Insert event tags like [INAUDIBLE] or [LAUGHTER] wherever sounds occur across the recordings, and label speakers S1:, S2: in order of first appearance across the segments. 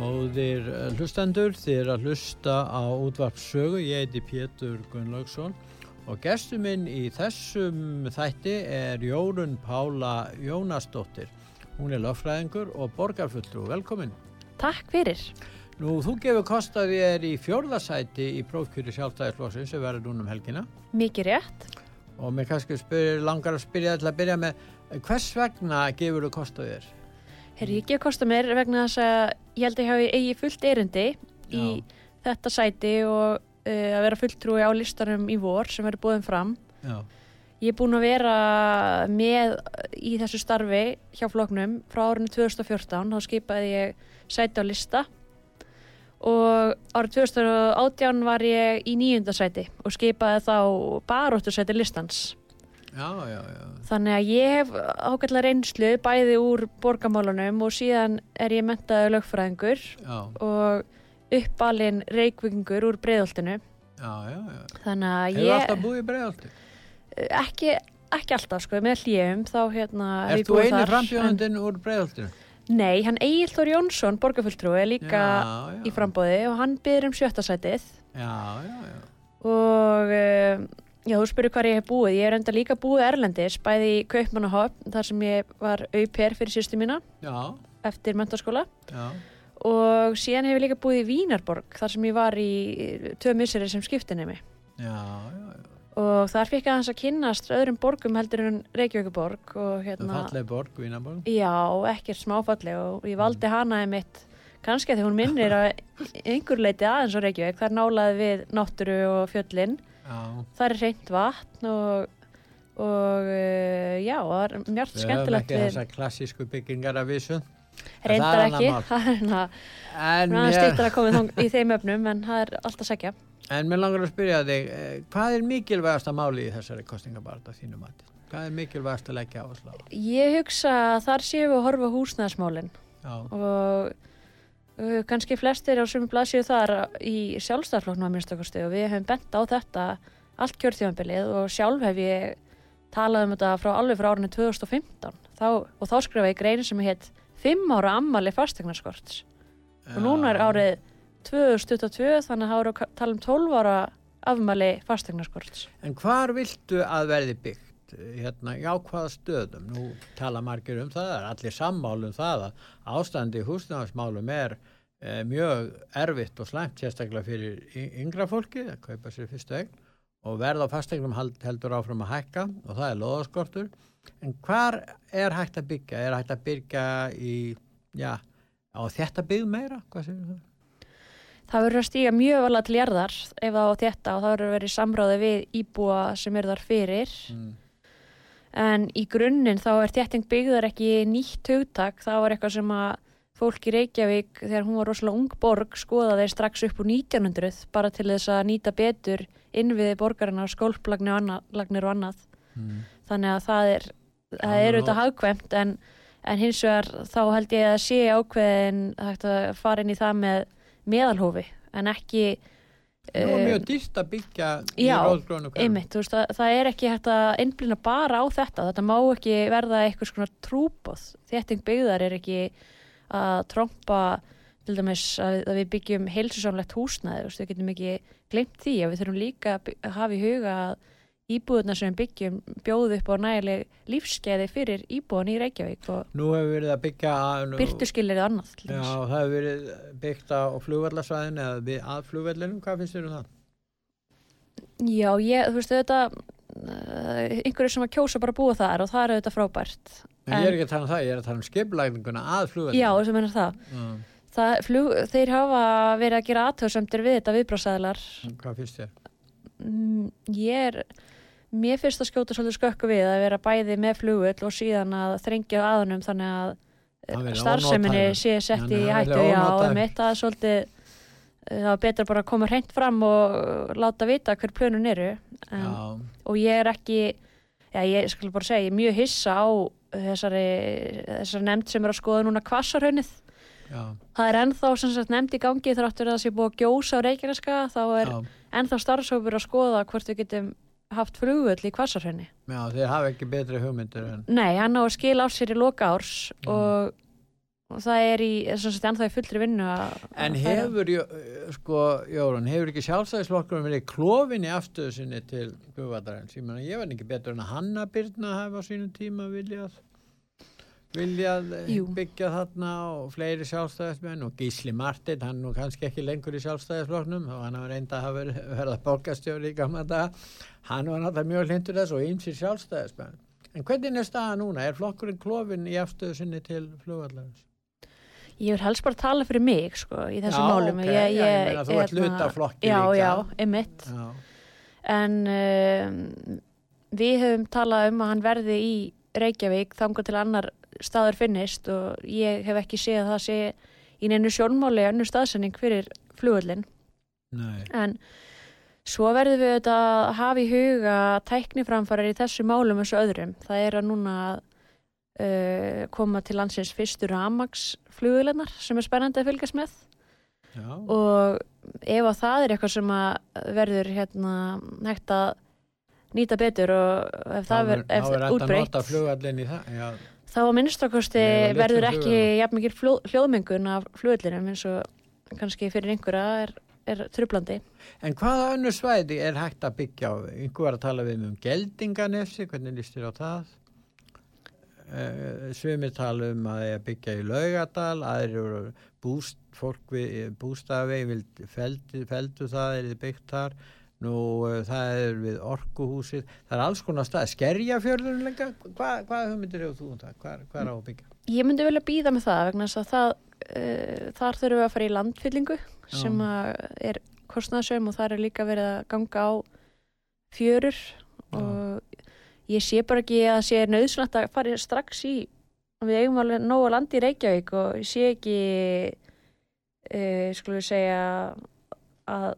S1: Góðir eh, hlustendur, þið er að hlusta á útvarpssögu, ég heiti Pétur Gunnlaugsson og gestur minn í þessum þætti er Jórun Pála Jónasdóttir. Hún er löffræðingur og borgarfulltrú. Velkomin.
S2: Takk fyrir.
S1: Nú, þú gefur kostaði er í fjörðasæti í prófkjöri sjálftæðisflósin sem verður núna um helgina
S2: Mikið rétt.
S1: og mér kannski spyr, langar að spyrja til að byrja með hvers vegna gefur þú kostaði er?
S2: Herri, ég gef kosta mér vegna þess að ég held að ég hafi eigi fullt erindi í þetta sæti og uh, að vera fulltrúi á listanum í vor sem verður búin fram.
S1: Já,
S2: Ég er búin að vera með í þessu starfi hjá floknum frá árinu 2014, þá skipaði ég sæti á lista og árið 2018 var ég í nýjunda sæti og skipaði þá baróttu sæti listans.
S1: Já, já.
S2: Þannig að ég hef ágætlega reynslu bæði úr borgamálunum og síðan er ég mentaði lögfræðingur
S1: já,
S2: og uppalinn reykvingur úr
S1: já.
S2: Þannig að
S1: Hefur
S2: ég,
S1: alltaf búið í breiðalti?
S2: ekki, ekki alltaf sko, með hljöfum þá hérna
S1: Er þú eini
S2: þar,
S1: frambjóðandinn úr breiðaltinu?
S2: en- Nei, hann Egil Þór Jónsson, borgarfulltrúi, er líka í frambóði og hann byrður um sjötta sætið
S1: Já, já, já.
S2: og uh, já, þú spyrir hvað ég hef búið. Ég er enda líka búið erlendis, bæði í Kaupmannahöfn, þar sem ég var auper fyrir sýstu mína
S1: Já,
S2: eftir mentaskóla
S1: já,
S2: og síðan hef ég líka búið í Vínarborg þar sem ég var í tvö misseri sem
S1: já, já.
S2: og þar fikk ég hans að kynnast öðrum borgum heldur en Reykjavíkuborg hérna,
S1: falleg borg, Vínaborg.
S2: já, ekkert smáfalli og ég valdi hana einmitt kannski að því hún minnir að einhver leiti aðeins á Reykjavík, þar nálaði við náttúru og fjöllin, Þar er reynt vatn og, og uh, já, það var mjög
S1: við höfum
S2: skemmtilegt
S1: ekki
S2: við,
S1: þessar klassísku byggingar af vissu.
S2: reyndar
S1: það
S2: ekki það
S1: En,
S2: það stýttar að koma í þeim öfnum en það er allt að segja
S1: en mér langar að spyrja þig, eh, hvað er mikilvægasta máli í þessari kostingabarta þínu mati? Hvað er mikilvægast að leggja á?
S2: Ég hugsa að þar séum við að horfa húsnæðismálin og uh, kannski flestir á sem blaðsíu þar í sjálfstæðarflokknum að minnstakosti og við hefum bent á þetta allt kjörþjóðanbilið og sjálf hef ég talað um þetta frá alveg frá árinu 2015 þá, og þá skrifa ég grein sem heit 5 ára ammali fastegnarskort og núna er árið 2022 þannig að það eru að tala um 12 ára afmæli fastegnarskort
S1: En hvar viltu að verði byggt? Hérna, já, hvaða stöðum? Nú tala margir um það, allir sammál um það að ástandi í húsnæðarsmálum er eh, mjög erfitt og slæmt sérstaklega fyrir yngra fólki að kaupa sér fyrstu eign og verð á fastegnum heldur áfram að hækka og það er loðaskortur. En hvar er hægt að byggja? Er hægt að byggja í, já, á þetta byggð meira? Hvað séu það?
S2: Það verður að stíga mjög vel að til jarðar ef það á þetta og það verður að vera í samráði við íbúa sem eru þar fyrir.
S1: Mm.
S2: En í grunninn þá er þétting byggðar ekki nýtt hugtak. Það var eitthvað sem að fólk í Reykjavík þegar hún var rosalega ung borg skoðaði strax upp úr 1900 bara til þess að nýta betur innviði borgarinnar, skólplagnir og annað, og annað.
S1: Mm.
S2: Þannig að það er, það er auðvitað hagkvæmt en, en hins vegar þá held ég að sé ákveðin að fara inn í það með meðalhófi en ekki
S1: Nú er
S2: eh,
S1: mjög dýrt að byggja í hverfum.
S2: Einmitt, veist, það, það er ekki hægt að einblina bara á þetta, þetta má ekki verða eitthvað svona trúbóð þétting byggðar er ekki að trompa til dæmis að, að við byggjum þú veist, við getum ekki glemt því. Að við þurfum líka að hafa í huga að íbúðuna sem byggjum bjóðu upp á nægileg lífskeiði fyrir íbúðan í Reykjavík og
S1: Nú hefur verið að byggja nú,
S2: byrtuskilir og annað
S1: Já, það hefur verið byggt á flugvallarsvæðinu eða við að flugvallinu, hvað finnst þér um það?
S2: Já, ég, þú veist, þetta uh, einhverju sem að kjósa bara að búa þar og það er auðvitað frábært
S1: En, ég er ekki að tala um það, ég er að tala um skiplægninguna að flugvallinu.
S2: Já, sem er það
S1: Já.
S2: Það, flug, þeir hafa verið að gera aðtöðsömdir við þetta viðbrásaðlar.
S1: Hvað finnst þér?
S2: Mm, ég er, mér finnst að skjóta svolítið skökku við að vera bæði með flugull og síðan að þrengja aðunum þannig að
S1: verði
S2: starfseminni sé sett í hættu. Já,
S1: ónothæfur.
S2: mitt að svolítið það var betra bara að koma hreint fram og láta vita hver plönun eru. En, og ég er ekki já, ég skal bara segja, ég er mjög hissa á þessari, þessari nefnd sem er að skoða núna kvassarhaunnið það er ennþá sem sagt nefnd í gangi þráttur að það sé búið að gjósa á Reykjaneska þá er
S1: já,
S2: ennþá starfshópur að skoða hvort við getum haft flugvöll í kvassarhaunni
S1: já, þeir hafa ekki betri hugmyndir en
S2: Nei, hann á að skila á sér í loka árs
S1: Mm.
S2: og, og það er í, sem sagt, ennþá í fullri vinnu að
S1: En hefur, sko, Jórun, hefur ekki sjálfstæðisflokkurum verið klofin í afstöðu sinni til Guðvaldarins? Ég ég var ekki betur en að Hanna Byrna hafa á sínum tíma viljað, viljað eh,
S2: Jú.
S1: byggja þarna og fleiri sjálfstæðismenn og Gísli Martin, hann nú kannski ekki lengur í sjálfstæðisflokknum og hann hafa reynda að hafa verið, að borgastjóri í gamla daga. Hann var náttúrulega mjög hlindur þess og ýmsir sjálfstæðismenn. En hvernig er staða núna? Er flokkurinn klofin í afstöðu sinni til flugvallarins?
S2: Ég vil helst bara tala fyrir mig sko, í þessum
S1: Já,
S2: málum
S1: ok,
S2: ég,
S1: já, ég
S2: ég,
S1: meina, þú ert
S2: hérna-
S1: hluti af flokki
S2: Já,
S1: líka.
S2: já,
S1: Já.
S2: en um, við höfum talað um að hann verði í Reykjavík þangar til annar staður finnist og ég hef ekki séð að það sé í neinu sjónmáli önnu staðsending fyrir flugvöllin
S1: Nei.
S2: en svo verðum við þetta að hafa í huga tækniframfarar í þessu málum eins og öðrum. Það er að núna uh, koma til landsins fyrstur Amax flugvölinnar sem er spennandi að fylgjast með.
S1: Já.
S2: og ef að það er eitthvað sem verður hérna hægt að nýta betur og ef það
S1: er,
S2: verður ef
S1: þá er þetta að
S2: útbreytt
S1: nota flugallin í það já,
S2: þá að minnstakosti verður ekki jafn mikil fló- hljóðmengun af flugullinum eins og kannski fyrir einhverja er, er trublandi.
S1: en hvaða önnu svæði er hægt að byggja á? Einhver var að tala við um geldinganefsi hvernig líst þér á það? Uh, svimir tala um að byggja í laugadal aðrir eru búst, fólk við bústafi feldu, feldu það er þið byggt þar. Nú uh, það er við orkuhúsið. Það er alls konar stað, skerjafjörður lenga, hvað, hvað hugmyndir hefur þú um það? Hvað, er á að byggja?
S2: Ég myndi vilja býða með það vegna þess að það, uh, þar þurfum við að fara í landfyllingu sem að er kostnaðsöm og þar er líka verið að ganga á fjörur og ég sé bara ekki að sé nöðsynlegt að fara strax í við eigum alveg nógu landi í Reykjavík og ég sé ekki uh, skulum við segja að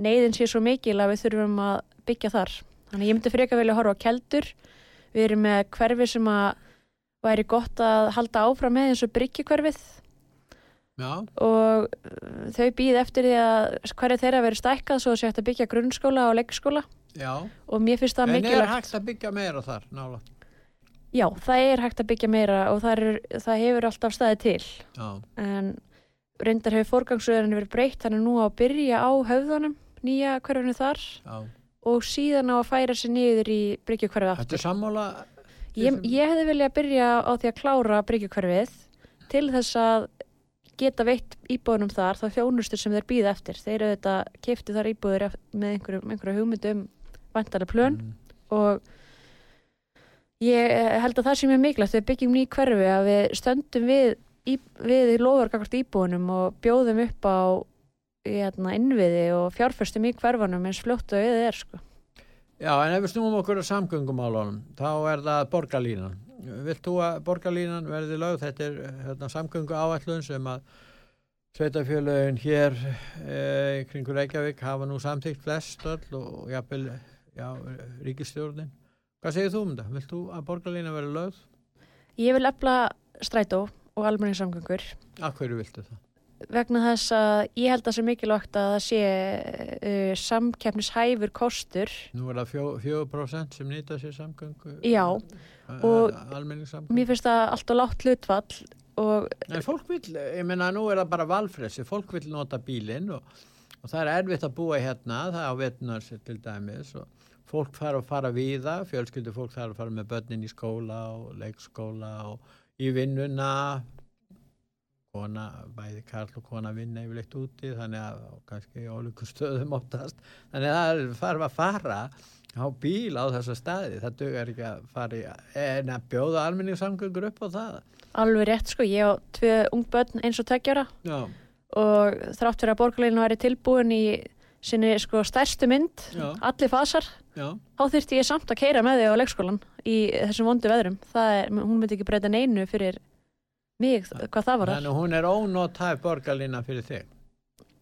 S2: neyðin sé svo mikil að við þurfum að byggja þar. Þannig að ég myndi frekar vilja horfa á keldur. Við erum með hverfi sem að væri gott að halda áfram með eins og bryggjukverfið
S1: já,
S2: og uh, þau býð eftir því að hverja þeirra verið stækkað svo að sé hægt að byggja grunnskóla og leikskóla.
S1: Já.
S2: Og mér finnst það
S1: en er
S2: mikilvægt.
S1: hægt að byggja meira þar nála?
S2: Já, það er hægt að byggja meira og það, er, það hefur alltaf staðið til.
S1: Já,
S2: en reyndar hefur forgangsröðinu verið breytt þannig nú að byrja á höfðunum nýja hverfunu þar.
S1: Já.
S2: Og síðan á að færa sig niður í bryggjukverfið
S1: Þetta
S2: aftur.
S1: er sammála
S2: ég, ég hefði viljað byrja á því að klára bryggjukverfið til þess að geta veitt íbúðunum þar það þjónustur sem þeir býða eftir þeir eru þetta kefti þar íbúður með einhverju, einhverju hugmyndum vantarlega plön
S1: Mm.
S2: og ég held að það sé mjög mikilvægt við byggjum ný hverfi að við stöndum við, í, við lofurgakvart íbúinum og bjóðum upp á hérna, innviði og fjárförstum í hverfanum eins fljótt og við er sko.
S1: Já, en ef við snúum okkur á samgöngumálunum, þá er það borgarlínan. Vilt þú að borgarlínan verði lögð? Þetta er hérna, samgöngu áætlun sem að sveitafjölögin hér e, kringur Reykjavík hafa nú samþýgt flest öll og jafnvel, já, ríkistjórnin. Hvað segir þú um þetta? Vilt þú að borgarlínan verði lögð?
S2: Ég vil efla strætó og almenningssamgöngur
S1: hverju viltu það?
S2: Vegna þess að ég held að það sé mikilvægt að það sé uh, samkeppnishæfur kostur
S1: Nú er það fjó, 4% sem nýta sér samgöngu.
S2: Já, og
S1: Almenningssamgöngu.
S2: mér finnst það allt og látt hlutfall og
S1: Nei, fólk vil, ég meina nú er það bara valfresi, fólk vil nota bílinn og, og það er erfitt að búa hérna, það er á vetnar til dæmis og fólk þarf að fara víða, fjölskyldu fólk þarf að fara með börnin í skóla og leikskóla og í vinnuna, kona, bæði karl og kona vinna yfirleitt úti, þannig að og kannski í ólíku stöðum óttast, þannig að það þarf að fara á bíl á þessa staði, það dugar ekki að fara í, en að bjóða almenningssamgöngur upp á það.
S2: alveg rétt sko, ég á tvö ung börn eins og tveggjara og þrátt fyrir að borgarleginu væri tilbúin í sinni sko stærstu mynd
S1: Já.
S2: allir fasar,
S1: Já.
S2: þá þyrfti ég samt að keira með þig á leikskólan í þessum vondu veðrum það er, hún myndi ekki breyta neinu fyrir mig hvað það var
S1: Þannig að hún er ónótæf borgarlína fyrir þig.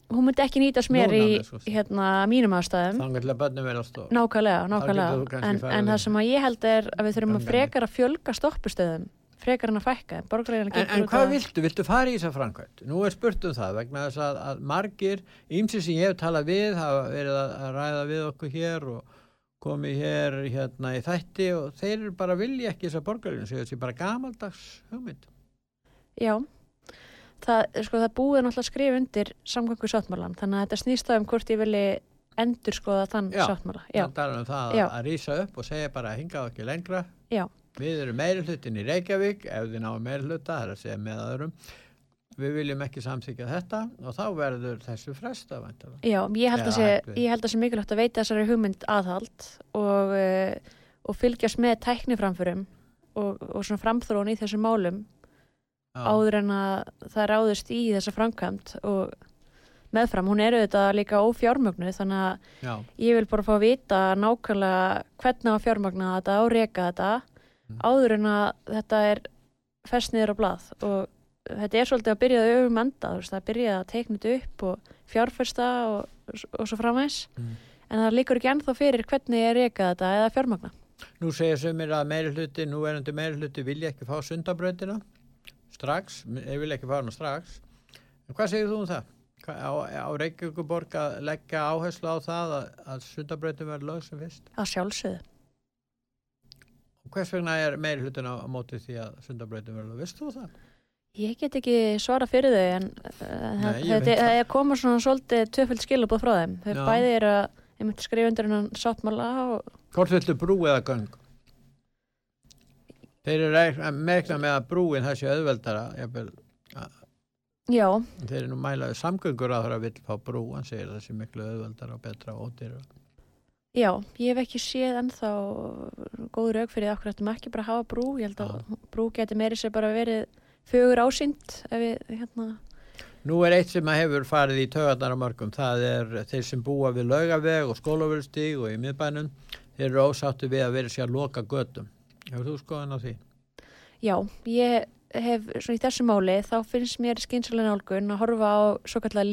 S2: hún myndi ekki nýtast mér
S1: Núna
S2: í
S1: sem.
S2: hérna, mínum aðstæðum
S1: að
S2: nákvæmlega, nákvæmlega en, en
S1: að
S2: það sem að ég held er að við þurfum að frekar að fjölga stoppustöðum frekar en að fækka
S1: En, en hvað viltu? Viltu fara í þessa framkvæmt? Nú er spurt um það vegna þess að, að margir, ýmsi sem ég hef talað við, hafa verið að, að ræða við okkur hér og komið hér hérna í þætti og þeir bara vilja ekki þessa borgarlegin, segja þessi bara gamaldags hugmynd.
S2: Já, það, sko, það búið náttúrulega að skrifa undir samgöngu sáttmálan þannig að þetta snýst það um hvort ég vilji endur skoða þann
S1: Já,
S2: sáttmála Já,
S1: Það tala um það
S2: Já.
S1: að, að rýsa upp og segja bara að hinga ekki lengra.
S2: já,
S1: Við erum meiri hlutin í Reykjavík, ef þið náum meiri hluta, það er að segja með öðrum. Við viljum ekki samþykja þetta og þá verður þessu fresta
S2: já ég, held að sé,
S1: hægt við.
S2: ég held að sé mikilvægt að veita þessari hugmynd aðhald og, uh, og fylgjast með tækniframförum og, og svona framþróun í þessum málum. Áður en að það ráðust í þessa framkvæmt og meðfram, hún er auðvitað líka ófjármögnu þannig að
S1: Já,
S2: ég vil bara fá að vita nákvæmlega hvernig að fjármagna þetta og reka þetta
S1: Mm.
S2: áður en að þetta er fest niður á blað. Og þetta er svolítið að byrja að öfum enda þú veist, að byrja að teikna þetta upp og fjárfesta og, og svo framvegs
S1: Mm.
S2: en það líkur ekki ennþá fyrir hvernig er reka þetta eða fjármagna.
S1: Nú segja sömur að meiri hluti, nú erandi meiri hluti vilja ekki fá sundabrautina strax, þeir vilja ekki fá hana strax. En hvað segir þú um það? Á, á Reykjavíkuborg að leggja áherslu á það að, að sundabrautin verður lög sem fyrst?
S2: að sjálfsögðu.
S1: Og hvers vegna er meiri hlutin á, á móti því að sundabrautin verður lög? Vist þú það?
S2: Ég get ekki svara fyrir þau en uh,
S1: Nei, ég
S2: þetta er koma svona svolítið tvöföld skilabóð frá þeim. Þau bæði eru að ég myndi skrifa undir hennan sáttmála og
S1: Hvort viltu brú eða göng? Þeir eru reikna- meikna með að brúin þessi auðveldara, jafnvel,
S2: já,
S1: þeir eru nú mælaði samgöngur að það að vill fá brú, hann segir þessi miklu auðveldara og betra og ódýra.
S2: já, ég hef ekki séð ennþá góð rauk fyrir okkur ættum ekki bara að hafa brú. Ég held að brú geti meiri sér bara verið fögur ásýnd ef við, hérna,
S1: Nú er eitt sem að hefur farið í tögarnar á mörgum, það er þeir sem búa við laugaveg og skólafölstíg og í miðbænum, þeir eru ósáttu við að vera sér að loka götum. Hefur þú skoðan á því?
S2: já, ég hef svona í þessu máli þá finnst mér skynsalega nálgun að horfa á svo kallar.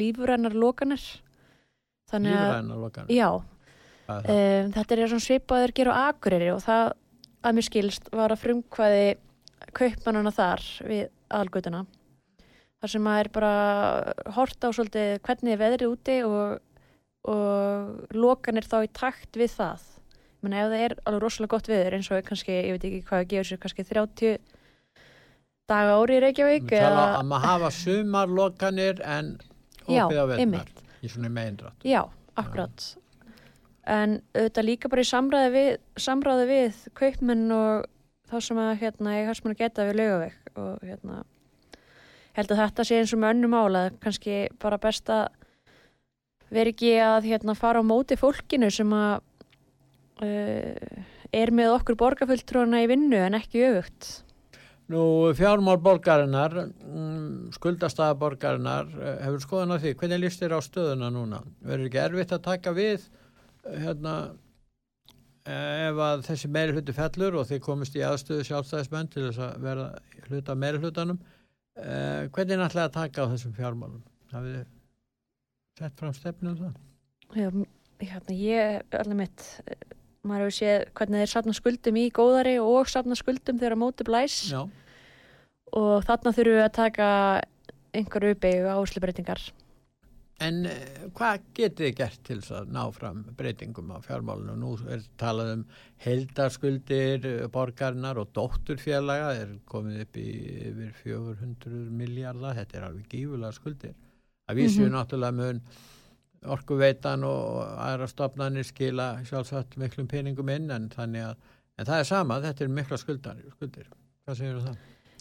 S2: Þannig að,
S1: Lífræna lokan.
S2: já,
S1: er?
S2: Um, þetta er svona svipaður gera á Akureyri og það að mér skilst var að frumkvæði kaupmannana þar við aðalgötuna. þar sem að er bara hort á svolítið hvernig er veðrið úti og, og lokanir þá í takt við það. Menn ef það er alveg rosalega gott veður eins og kannski, ég veit ekki hvað að gefur sér, kannski 30 daga ári í Reykjavík
S1: tala um að hafa sumarlokanir en
S2: Já,
S1: opið á
S2: einmitt.
S1: í svona meindrátt.
S2: Já, akkurat. En auðvitað líka bara í samræði við, samræði við kaupmenn og þá sem að hérna, ég hægt að geta við laugaveg og hérna held að þetta sé eins og með önnum ála kannski bara best að vera ekki að hérna, fara á móti fólkinu sem að er með okkur borgarfulltrúana í vinnu en ekki öfugt.
S1: Nú, fjármál borgarinnar, mm, skuldastaða borgarinnar, eh, hefur skoðan á því, hvernig líst þér á stöðuna núna? Verður ekki erfitt að taka við, eh, hérna, eh, ef að þessi meiri hluti fellur og þið komist í aðstöðu sjálfstæðismenn til þess að vera hluta meiri hlutanum, eh, hvernig er náttúrulega að taka á þessum fjármálum? Hafið þið sett fram stefnu um það?
S2: Já, hérna, ég, alveg mitt, eh, maður hefur séð hvernig þeir safna skuldum í góðari og safna skuldum þegar móti blæs
S1: Já.
S2: og þarna þurfum við að taka einhverju uppeygu áslubreitingar.
S1: En eh, hvað getið þið gert til að ná fram breytingum á fjármálinu? Nú er talað um heildarskuldir eh, borgarinnar og dótturfélaga er komið upp í yfir 400 miljardar, þetta er alveg gífulega skuldir. Vísum við náttúrulega mun orkuveitan og aðra stopnarnir skila sjálfsagt miklum peningum inn en þannig að en það er sama, þetta er mikla skuldar, skuldir. Hvað segir það?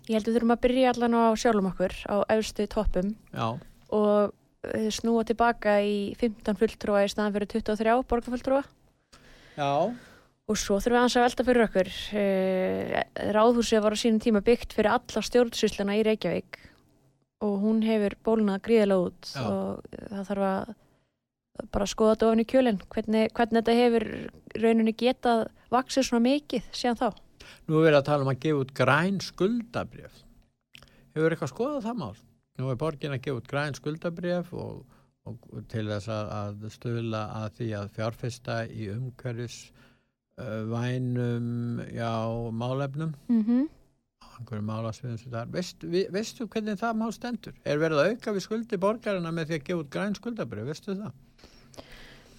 S2: Ég held við þurfum að byrja allan á sjálfum okkur á efstu toppum
S1: Já,
S2: og eh, snúa tilbaka í 15 fulltrúa í staðan fyrir 23 borgarfulltrúa
S1: já,
S2: og svo þurfum við aðeins að velta fyrir okkur. Eh, Ráðhúsið var á sínum tíma byggt fyrir alla stjórnsýsluna í Reykjavík og hún hefur bólunað gríðilega út
S1: Já.
S2: og það þarf að bara skoða þetta ofan í kjölinn hvernig, hvernig þetta hefur rauninni getað vaksið svona mikið síðan þá.
S1: Nú er verið að tala um að gefa út græn skuldabrjöf. Hefur eitthvað skoðað það mál? Nú er borgin að gefa út græn skuldabrjöf og, og til þess að, að stuðla að því að fjárfesta í umhverfis uh, vænum já, málefnum
S2: mm
S1: einhverjum málasviðum sem það er Veist, vi, veistu hvernig það má stendur? Er verið að auka við skuldi borgarina með því að gefa út græn skuldabrið, veistu það?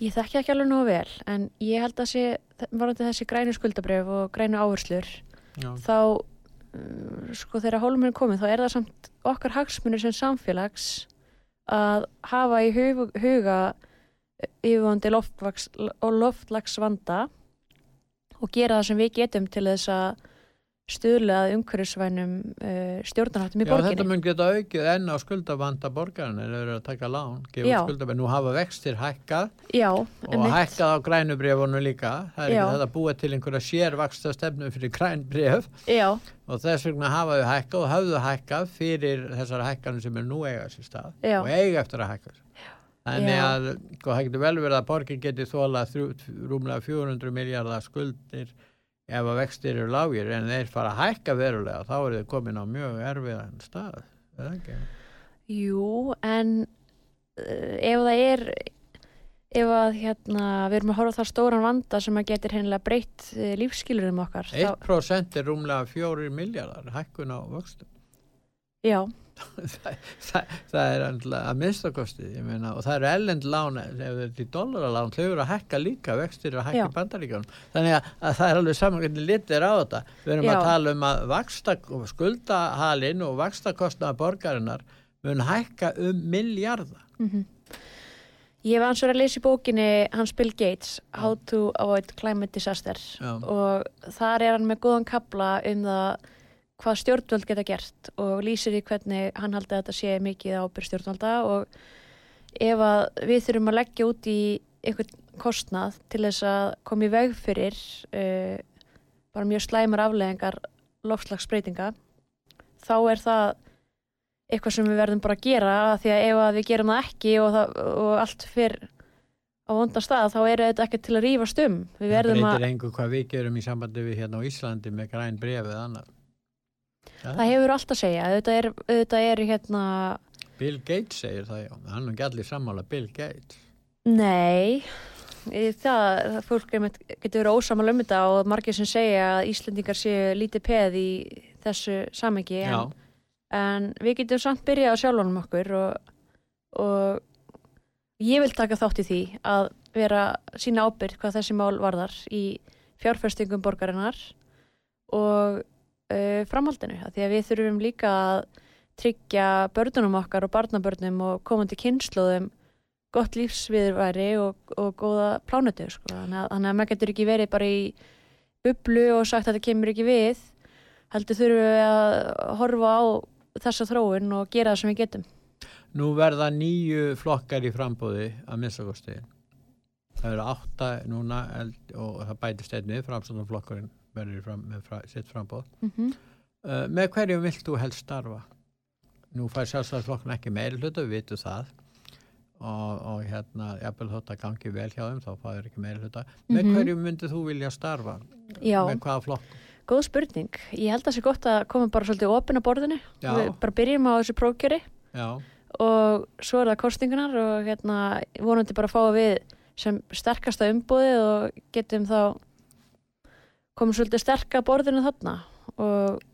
S2: Ég þekki ekki alveg nógu vel en ég held að sé, varandi þessi grænu skuldabref og grænu áherslur
S1: Já,
S2: þá uh, sko þegar hólminn er komið þá er það samt okkar hagsmunir sem samfélags að hafa í hug, huga yfirvandi loftlags, loftlags vanda og gera það sem við getum til þess að stuðla að umhverfisvænum uh, stjórnarháttum í
S1: Já þetta
S2: borginni.
S1: mun geta aukið enn á skuldavanda borgarina en þau eru að taka lán, gefa skuldabrið nú hafa vextir hækkað
S2: Já,
S1: og
S2: einmitt.
S1: hækkað á grænubrifunum líka. Það er
S2: Já.
S1: ekki þetta að búa til einhverja sérvaksta stefnu fyrir grænbrif
S2: Já,
S1: og þess vegna hafa þau hækkað og hafðu hækkað fyrir þessar hækkanum sem er nú eiga sér stað og eiga eftir að hækka þannig að sko, það getur vel verið að borgin geti þóla rúmlega 400 miljardar skuldir ef að vextir eru lágir en þeir fara að hækka verulega þá eru þeir komin á mjög erfiðan stað er ekki?
S2: jú, en uh, ef það er ef að hérna við erum að horfa á það stóran vanda sem að getur hennilega breytt uh, lífskilurum okkar
S1: 1% er rúmlega 4 miljardar hækkun á vöxtum
S2: Já,
S1: það, það, það er að minnstakosti ég meina, og það eru ellend lán er dollalalán, þau eru að hækka líka vextir að hækka í bandaríkjónum þannig að, að það er alveg saman hvernig litið er á þetta. Við erum
S2: Já.
S1: að tala um að vaksta, skuldahalinn og vakstakostnaða borgarinnar mun hækka um miljarda
S2: mm Ég hef hans verið að lesa í bókinni hans Bill Gates, How to Avoid Climate Disaster.
S1: Já.
S2: og þar er hann með góðan kabla um það hvað stjórnvöld geta gert og lýsir í hvernig hann haldi að þetta sé mikið ábyrð stjórnvalda og ef að við þurfum að leggja út í einhvern kostnað til þess að koma í veg fyrir uh, bara mjög slæmar afleðingar lofslagsbreytinga þá er það eitthvað sem við verðum bara að gera því að ef að við gerum það ekki og, það, og allt fyrr á vondan stað þá er þetta ekki til að rífast um. Við
S1: það
S2: verðum að,
S1: breytir engu hvað við gerum í sambandi við hérna á Íslandi með græn bref eða annað ja.
S2: það hefur allt að segja. Þetta er, þetta er hérna
S1: Bill Gates segir það já hann er ekki allir sammála Bill Gates.
S2: Nei, það, fólk getur verið ósamal um þetta og margir sem segja að Íslendingar séu lítið peð í þessu samengi en, en við getum samt byrjað á sjálfunum okkur og, og ég vil taka þátt í því að vera sína ábyrgð hvað þessi mál varðar í fjárfestingum borgarinnar og uh, framhaldinu því að við þurfum líka að tryggja börnunum okkar og barnabörnum og komandi kynnslóðum gott lífsviðurværi og, og góða plánutu sko. þannig, að, að maður getur ekki verið bara í bublu og sagt að þetta kemur ekki við heldur þurfum við að horfa á þessa þróun og gera það sem við getum
S1: Nú verða nýju flokkar í frambóði að minnstakosti. Það eru átta núna og það bætist einni, framstofnflokkurinn verður fram, með fra, sitt frambóð.
S2: mm -hmm.
S1: Uh, með hverjum vilt þú helst starfa? Nú fær sjálfstæðarflokkun ekki meiri hluta, við vitum það. Og, og hérna, jafnvel þótt að gangi vel hjá þeim, þá fáður ekki meiri hluta. Með
S2: Mhm.
S1: hverjum myndið þú vilja starfa?
S2: Já,
S1: Með hvaða flokk?
S2: góð spurning ég held að það sé gott að koma bara svolítið opin á borðinu
S1: Já.
S2: við bara byrjum á þessu prófkjöri
S1: Já,
S2: og svo er það kostingunar og hérna vonandi bara að fá við sem sterkasta umbúðið og getum þá komum svolítið sterka að borðinu þarna og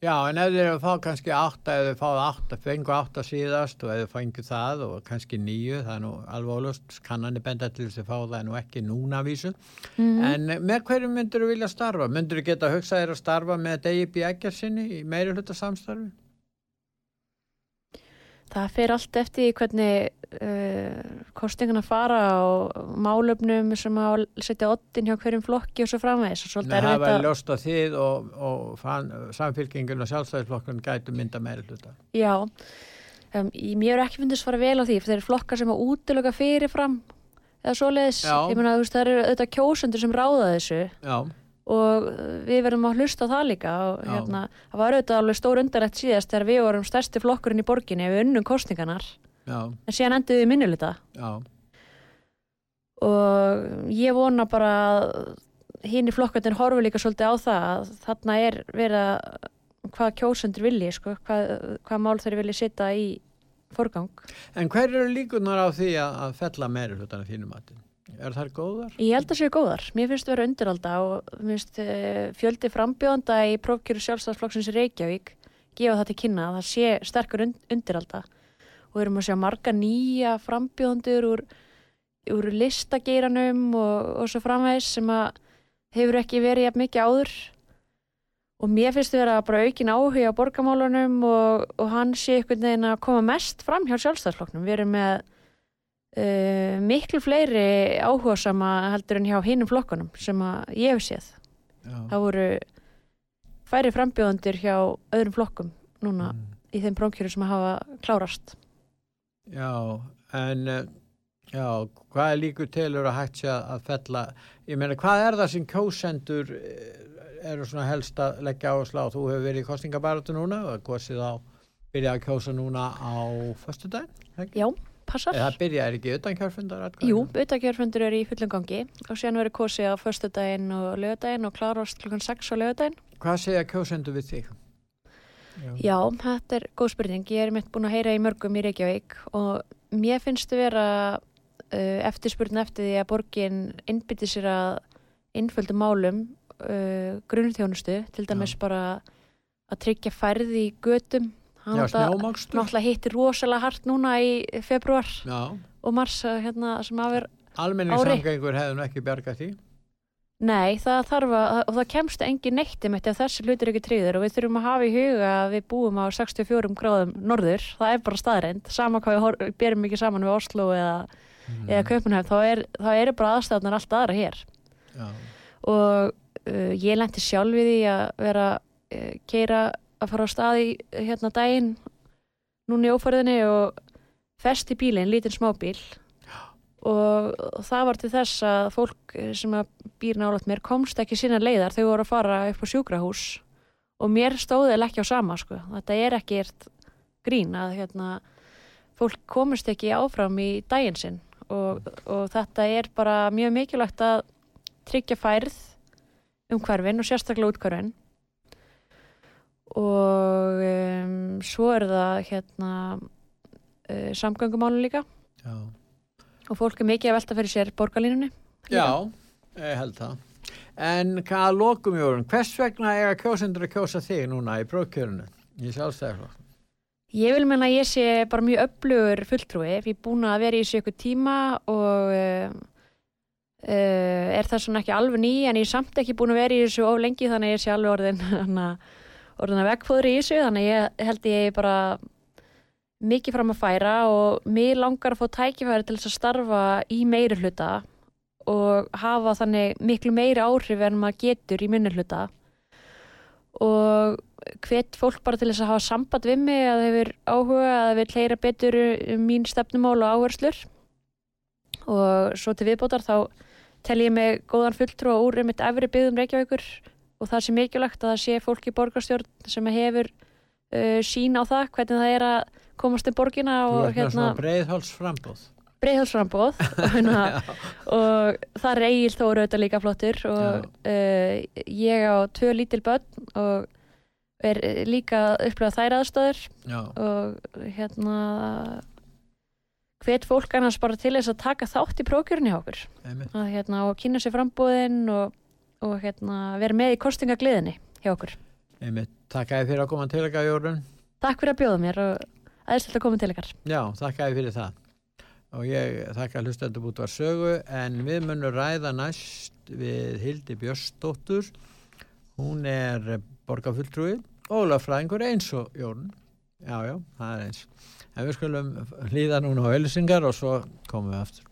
S1: Já, en ef þeir eru að fá kannski átta, ef þeir fáið átta, fengu átta síðast og ef þeir fengu það og kannski nýju, það er nú alveg ólust, kannanir benda til þess að fá það nú ekki núna vísu.
S2: mm
S1: En með hverju myndur þú vilja starfa? Myndur þú geta að hugsa þér að starfa með Degi B. Eggersinni í meiri hluta samstarfi?
S2: Það fer allt eftir hvernig uh, kostinguna fara og málöfnum sem að setja ottin hjá hverjum flokki og svo svolítið
S1: Það var
S2: að
S1: ljóst að þið og, og fan, samfélkingin og sjálfstæðisflokkun gætu mynda meiri hluta.
S2: Já, um, mér er ekki fundist fara vel á því, fyrir flokkar sem að útiloka fyrirfram eða svoleiðis.
S1: Já.
S2: Ég þú veist, það eru auðvitað kjósendur sem ráða þessu
S1: Já,
S2: og við verðum að hlusta það líka og hérna, það var auðvitað alveg stór undarlegt síðast þegar við vorum stærsti flokkurinn í borginni ef við unnum kostningarnar,
S1: já,
S2: en síðan enduðu við minnuluta
S1: já,
S2: og ég vona bara að hinn í flokkarnir horfi líka svolítið á það að þarna er verið að hvað kjósendur vilji, sko, hvað, hvað mál þeir vilji setja í forgang.
S1: En hver eru líkunar á því að, fella meiri hlutan af þínum matin? Er það góðar?
S2: Ég held að séu góðar. Mér finnst það vera undiralda og finnst uh, fjöldi frambjóðanda í prófkjöru sjálfstæðsflokksins í Reykjavík gefa það til kynna að það sé sterkur und undiralda og við erum að sjá marga nýja frambjóðandur úr, úr listageiranum og, og svo framvegs sem að hefur ekki verið mikið áður og mér finnst það vera bara aukin áhuga á borgamálunum og, og hann sé einhvern veginn að koma mest fram hjá sjálfstæðsflokknum. Við erum með uh, miklu fleiri áhuga sama heldur en hjá hinnum flokkunum sem að ég hef séð.
S1: Já.
S2: Það voru færi frambjóðandir hjá öðrum flokkum núna
S1: Mm.
S2: í þeim brónkjöru sem hafa klárast.
S1: Já, en eh, já, hvað er líkur telur að hægt sé að fella, ég meina hvað er það sem kjósendur eh, eru svona helst að leggja áherslu á, þú hefur verið í kostningabaratu núna og kosið á, byrja að kjósa núna á föstudaginn,
S2: Já, passar.
S1: eða byrja er ekki utan kjörfundar
S2: Jú, auðvitaðgjörfundur eru í fullum gangi og síðan verður kosið á föstudaginn og lögadaginn og klárast klukkan 6 á lögadaginn.
S1: Hvað segja kjósendur við þig?
S2: Já, þetta er góð spurning. Ég er mitt búin að heyra í mörgum í Reykjavík og mér finnst að vera uh, eftirspurn eftir því að borgin innbytti sér að innföldu málum uh, grunnþjónustu, til dæmis
S1: Já.
S2: bara að tryggja færði í götum. Hann náttúrulega- hittir rosalega hart núna í februar
S1: Já,
S2: og mars uh, hérna, sem að vera
S1: almenningssamgengur hefðu nú ekki bjargað því.
S2: Nei, það þarf að, og það kemst engin neitt um þetta ef þessi hlutir eru ekki tryggður og við þurfum að hafa í huga að við búum á 64 gráðum norður, það er bara staðreind, sama hvað við berum ekki saman við Oslo eða,
S1: Mm.
S2: eða Kaupanhæf, þá er, eru bara aðstæðunar allt aðra hér.
S1: Já,
S2: og uh, ég lendi sjálf við því að vera uh, keira að fara á stað í hérna daginn núna í ófærðinni og fest í bílinn, lítinn smábíl. Og, það var til þess að fólk sem að býr nálægt mér komst ekki sinna leiðar. Þau voru að fara upp á sjúkrahús og mér stóði ekki á sama sko. þetta er ekki grín að hérna, fólk komist ekki áfram í daginn sinn. Og, og þetta er bara mjög mikilvægt að tryggja færð um hverfin og sérstaklega út hverfin og um, svo er það hérna uh, samgöngumálun líka
S1: já.
S2: og fólk er mikið að velta fyrir sér borgarlínunni
S1: Já, ég held það. En hvað lokum jórun, hvers vegna eiga kjósendur að kjósa þig núna í prófkjörunu í sjálfstæðarflokk?
S2: Ég vil menna að ég sé bara mjög öflugur fulltrúi, ég er búin að vera í þessu ykkur tíma og uh, uh, er það svona ekki alveg ný en ég er samt ekki búin að vera í þessu of lengi þannig að ég sé alveg orðin [LAUGHS] hana, orðin að vegfóðri í þessu þannig ég held ég bara mikið fram að færa og mér langar að fá tækifæri til þess að starfa í meiri hluta og hafa þannig miklu meiri áhrif en maður getur í minni hluta. Og hvet fólk bara til þess að hafa samband við mig að þeir hefur áhuga að þeir vil heyra betur um mín stefnumál og áherslur. Og svo til viðbótar þá tel ég mig góðan fulltrú úr um eitt efri byggðum Reykjavíkur og það sé mikilvægt að það sé fólk í borgarstjórn sem hefur uh, sín á það hvernig það er að komast til borgina
S1: Þú
S2: og hérna
S1: svona breiðháls frambóð.
S2: breiðhalsframbóð [LAUGHS] og, hérna, og það er Egil Þóru auðvitað líka flottur og uh, ég á tvö lítil börn og er líka að upplifa þær aðstöður
S1: Já,
S2: og hérna hvet fólk annars bara til þess að taka þátt í prókjörni hjá okkur. Að, hérna, og kynna sér frambúðin og, og hérna, vera með í kostingagliðinni hjá okkur.
S1: einmitt. Takk að þið fyrir að koma til ykkar, Jórun.
S2: Takk fyrir að bjóða mér og aðeinslega að koma til ykkar.
S1: Já, þakka að þið fyrir það. Og ég þakka hlustendum út var sögu, en við munum ræða næst við Hildi Björnsdóttur. Hún er borgarfulltrúi og lögfræðingur eins og Jórun. Já, já, það er eins. En við skulum hlýða núna á auðlýsingar og svo komum við aftur.